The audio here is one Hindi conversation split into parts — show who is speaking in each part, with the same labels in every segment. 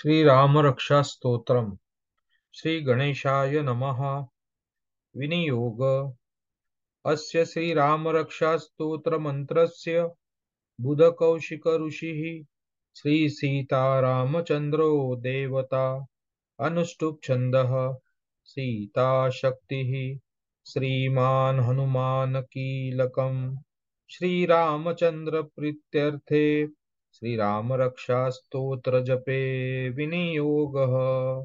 Speaker 1: श्रीरामरक्षास्तोत्रम्। श्रीगणेशाय नमः। विनियोग। अस्य श्रीरामरक्षास्तोत्रमन्त्रस्य बुधकौशिकऋषिः श्रीसीतारामचन्द्रो देवता अनुष्टुप् छन्दः सीताशक्तिः श्रीमान् हनुमान् कीलकम् श्रीरामचन्द्रप्रीत्यर्थे श्रीरामरक्षास्तोत्रजपे विनियोगः।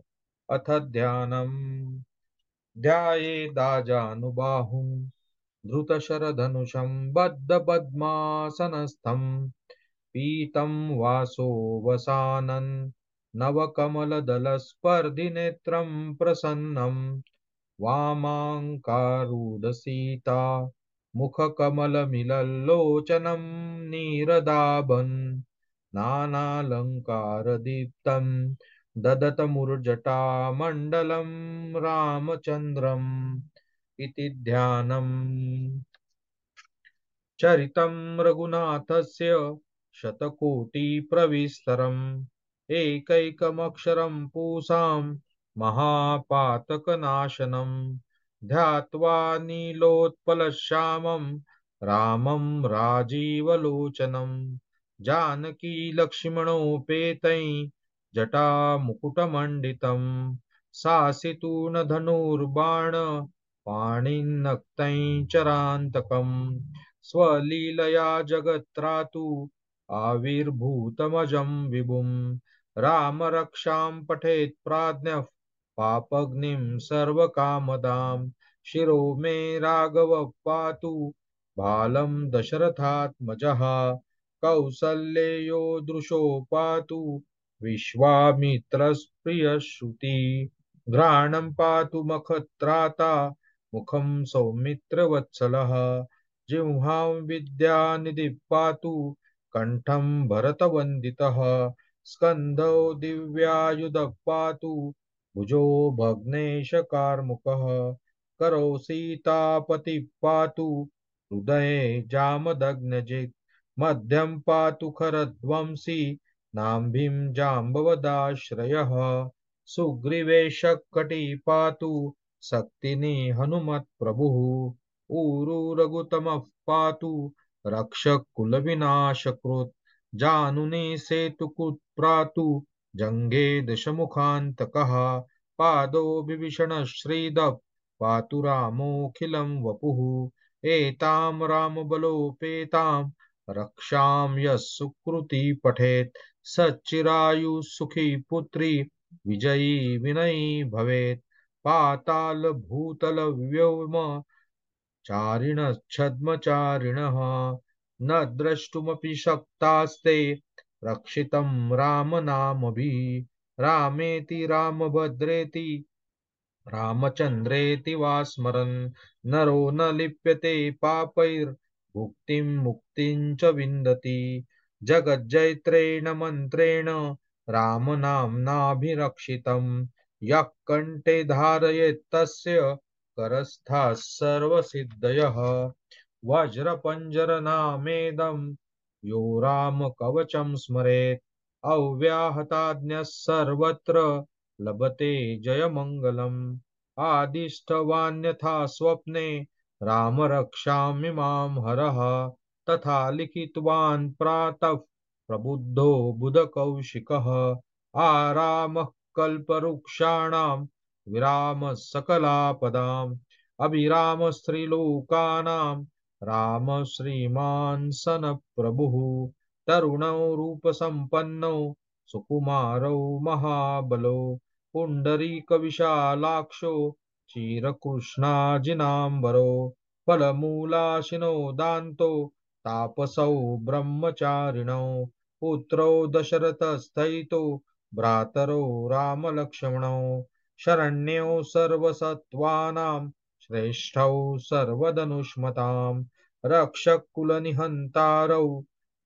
Speaker 1: अथ ध्यानम्। ध्यायेदाजानुबाहुं धृतशरधनुषं बद्धपद्मासनस्थम्। पीतं वासो वसानन्। नवकमलदलस्पर्धिनेत्रं प्रसन्नं वामाङ्कारूढसीता मुखकमलमिलल्लोचनं नीरदाभन् नानालङ्कारदीप्तं ददतमुर्जटामण्डलं रामचन्द्रम् इति ध्यानम्। चरितं रघुनाथस्य शतकोटिप्रविस्तरम् एकैकमक्षरं पूसां महापातकनाशनम्। ध्यात्वा नीलोत्पलश्यामं रामं राजीवलोचनं जानकी लक्ष्मणोपेतै जटामुकुटमण्डितं सासितून धनुर्बाण, पाणिन्नक्तै चरान्तकम्। स्वलीलया जगत्रातु आविर्भूतमजं विभुं रामरक्षां पठेत् प्राज्ञः, पापग्निं सर्वकामदां शिरो मे राघव पातु बालं दशरथात्मजः। कौसल्येयो दृशो पातु विश्वामित्रस्प्रियश्रुति। घ्राणं पातु मखत्राता, मुखं सौमित्रवत्सलः। जिह्वां विद्यानिधिः पातु कण्ठं भरतवन्दितः। स्कन्दौ दिव्यायुधः पातु भुजो भग्नेशकार्मुकः। करौ सीतापतिः पातु हृदये जामदग्नजित् मध्यं पातु खरध्वंसी, नाम्भिं जाम्बवदाश्रयः सुग्रीवेशकटी पातु शक्तिनि हनुमत्प्रभुः ऊरु रघुतमः पातु रक्षकुलविनाशकृत्, जानुनि सेतुकृत् प्रातु जङ्गे दशमुखान्तकः, पादो विभीषणश्रीदः पातु रामोऽखिलं वपुः, एतां रामबलोपेतां रक्षां यः पठेत् सच्चिरायुः सुखी पुत्री, विजयी विनयी भवेत्। पातालभूतलव्योम, चारिणच्छद्मचारिणः, न द्रष्टुमपि शक्तास्ते, रक्षितं रामनामभिः रामेति रामभद्रेति, रामचन्द्रेति वा स्मरन्, नरो न लिप्यते पापैर्भुक्तिं मुक्तिं च विन्दति। जगज्जैत्रेण मन्त्रेण रामनाम्नाभिरक्षितं यः कण्ठे धारयेत्तस्य करस्थाः सर्वसिद्धयः। वज्रपञ्जरनामेदं यो रामकवचं स्मरेत्। अव्याहताज्ञः सर्वत्र लभते जयमङ्गलम्। आदिष्टवान्यथा स्वप्ने राम रक्षामि माँ हरः तथा लिखितवान् प्रातः प्रबुद्धो बुधकौशिकः। आरामः कल्पवृक्षाणां विरामः सकलापदाम् अभिरामस्त्रिलोकानां, राम श्रीमान् सनप्रभुः तरुणौ रूपसम्पन्नौ, सुकुमारौ महाबलो, पुण्डरीकविशालाक्षो क्षीरकृष्णाजिनाम्बरो फलमूलाशिनो दान्तो, तापसौ ब्रह्मचारिणौ, पुत्रौ दशरथस्थैतो, भ्रातरौ रामलक्ष्मणौ, शरण्यौ सर्वसत्त्वानां, श्रेष्ठौ सर्वधनुष्मतां, रक्षकुलनिहन्तारौ,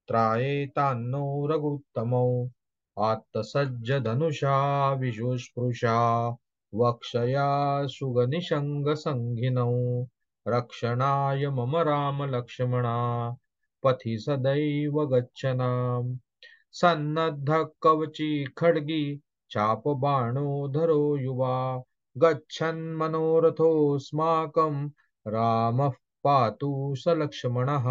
Speaker 1: त्रायेतान्नो रघुत्तमौ, आत्तसज्जधनुषा विशुस्पृशा वक्षया सुगनिषङ्गसङ्घिनौ रक्षणाय मम रामलक्ष्मणा। पथि सदैव गच्छनाम्। सन्नद्धः कवची खड्गी चापबाणोधरो युवा। गच्छन् मनोरथोऽस्माकं रामः पातु स लक्ष्मणः।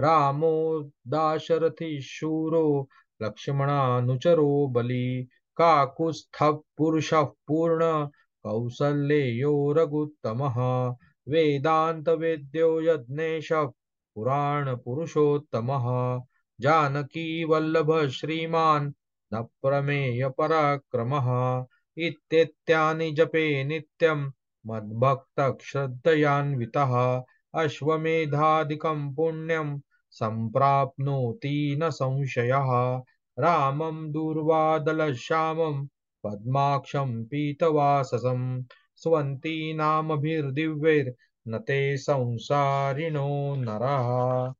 Speaker 1: रामो दाशरथि शूरो लक्ष्मणानुचरो बली। काकुत्स्थः पुरुषः पूर्ण कौसल्येयो रघुत्तमः। वेदान्तवेद्यो यज्ञेशः पुराणपुरुषोत्तमः। जानकी वल्लभ श्रीमान् न प्रमेय पराक्रमः इत्येत्यानि जपे नित्यं मद्भक्तश्रद्धयान्वितः। अश्वमेधादिकं पुण्यं सम्प्राप्नोति न संशयः। रामं दूर्वादलश्यामं पद्माक्षं पीतवाससं स्वन्तीनामभिर्दिव्यैर्न संसारिणो नरः।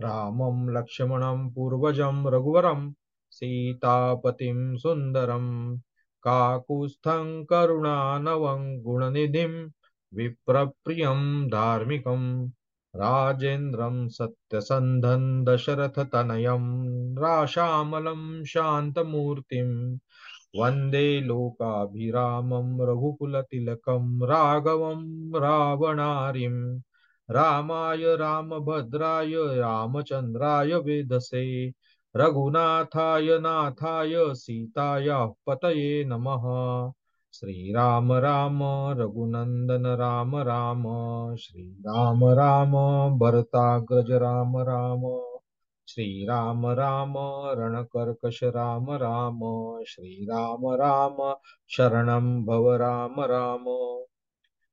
Speaker 1: रामं लक्ष्मणं पूर्वजं रघुवरं सीतापतिं सुन्दरं काकुत्स्थं करुणानवं गुणनिधिं विप्रप्रियं धार्मिकं राजेन्द्रं सत्यसन्धं दशरथतनयं राशामलं शान्तमूर्तिं वंदे लोकाभिरामं रघुकुलतिलकं राघवं रावणारिम् रामाय रामभद्राय रामचन्द्राय वेदसे रघुनाथाय नाथाय सीतायाः पतये नमः। श्रीराम राम रघुनन्दन राम राम, श्रीराम राम, भरताग्रज राम राम, श्रीराम राम, रणकर्कश राम राम, श्रीराम राम, शरणं भव राम राम।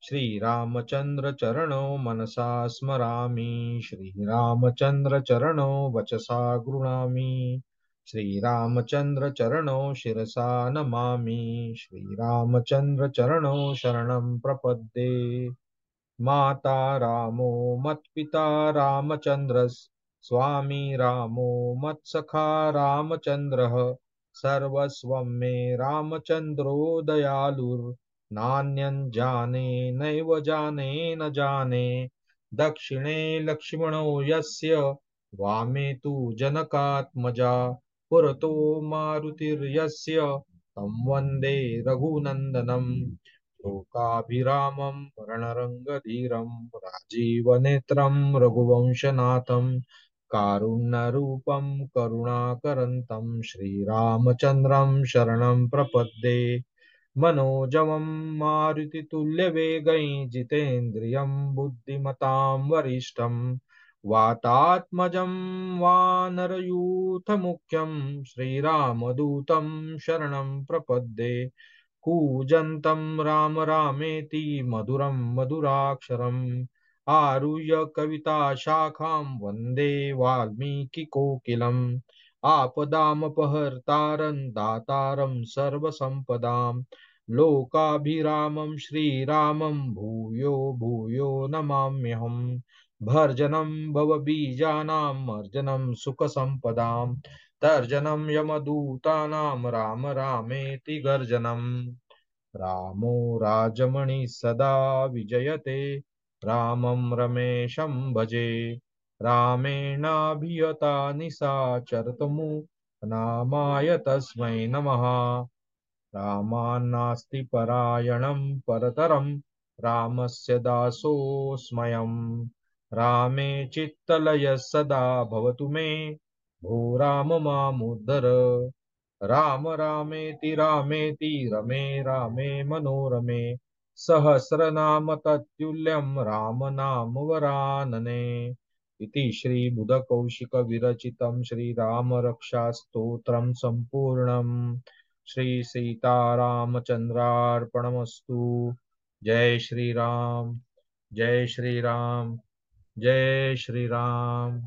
Speaker 1: श्रीरामचन्द्रचरणो मनसा स्मरामि श्रीरामचन्द्रचरणो वचसा गृणामि श्रीरामचन्द्रचरणो शिरसा नमामि। श्रीरामचन्द्रचरणो शरणं प्रपद्ये। माता रामो मत्पिता रामचन्द्र स्वामी रामो मत्सखा रामचन्द्रः सर्वस्वं मे रामचन्द्रो दयालुर् नान्यं जाने नैव जाने न जाने। दक्षिणे लक्ष्मणो यस्य, वामे तु जनकात्मजा। पुरतो मारुतिर्यस्य। तं वंदे रघुनन्दनं। लोकाभिरामं रणरङ्गधीरं राजीवनेत्रं रघुवंशनाथं। कारुण्यरूपं करुणाकरन्तं श्रीरामचन्द्रं शरणं प्रपद्ये। मनोजवं मारुतितुल्यवेगै जितेन्द्रियं बुद्धिमतां वरिष्ठं वातात्मजं वानरयूथमुख्यं श्रीरामदूतं शरणं प्रपद्ये, कूजन्तं राम रामेति मधुरं मधुराक्षरम्, आरुह्य कविताशाखां वंदे वाल्मीकिकोकिलम्, आपदामपहर्तारं दातारं सर्वसम्पदाम्, लोकाभिरामं श्रीरामं भूयो भूयो नमाम्यहम्। भर्जनं भवबीजानां मर्जनं सुखसम्पदां। तर्जनं यमदूतानां, राम रामेति गर्जनम् रामो राजमणि सदा विजयते, रामं रमेशं भजे। रामेणाभियता निशाचरतमु नामाय तस्मै नमः। रामान्नास्ति परायणं परतरं, रामस्य दासोऽस्मयम्। रामे चित्तलयः सदा भवतु मे। भो राम मामुद्धर। राम रामेति रामेति रमे रामे मनोरमे। सहस्रनाम तत्तुल्यं राम नाम वरानने। इति श्रीबुधकौशिकविरचितं श्रीरामरक्षास्तोत्रं सम्पूर्णम्। श्रीसीतारामचन्द्रार्पणमस्तु। जय श्रीराम। जय श्रीराम। जय श्री राम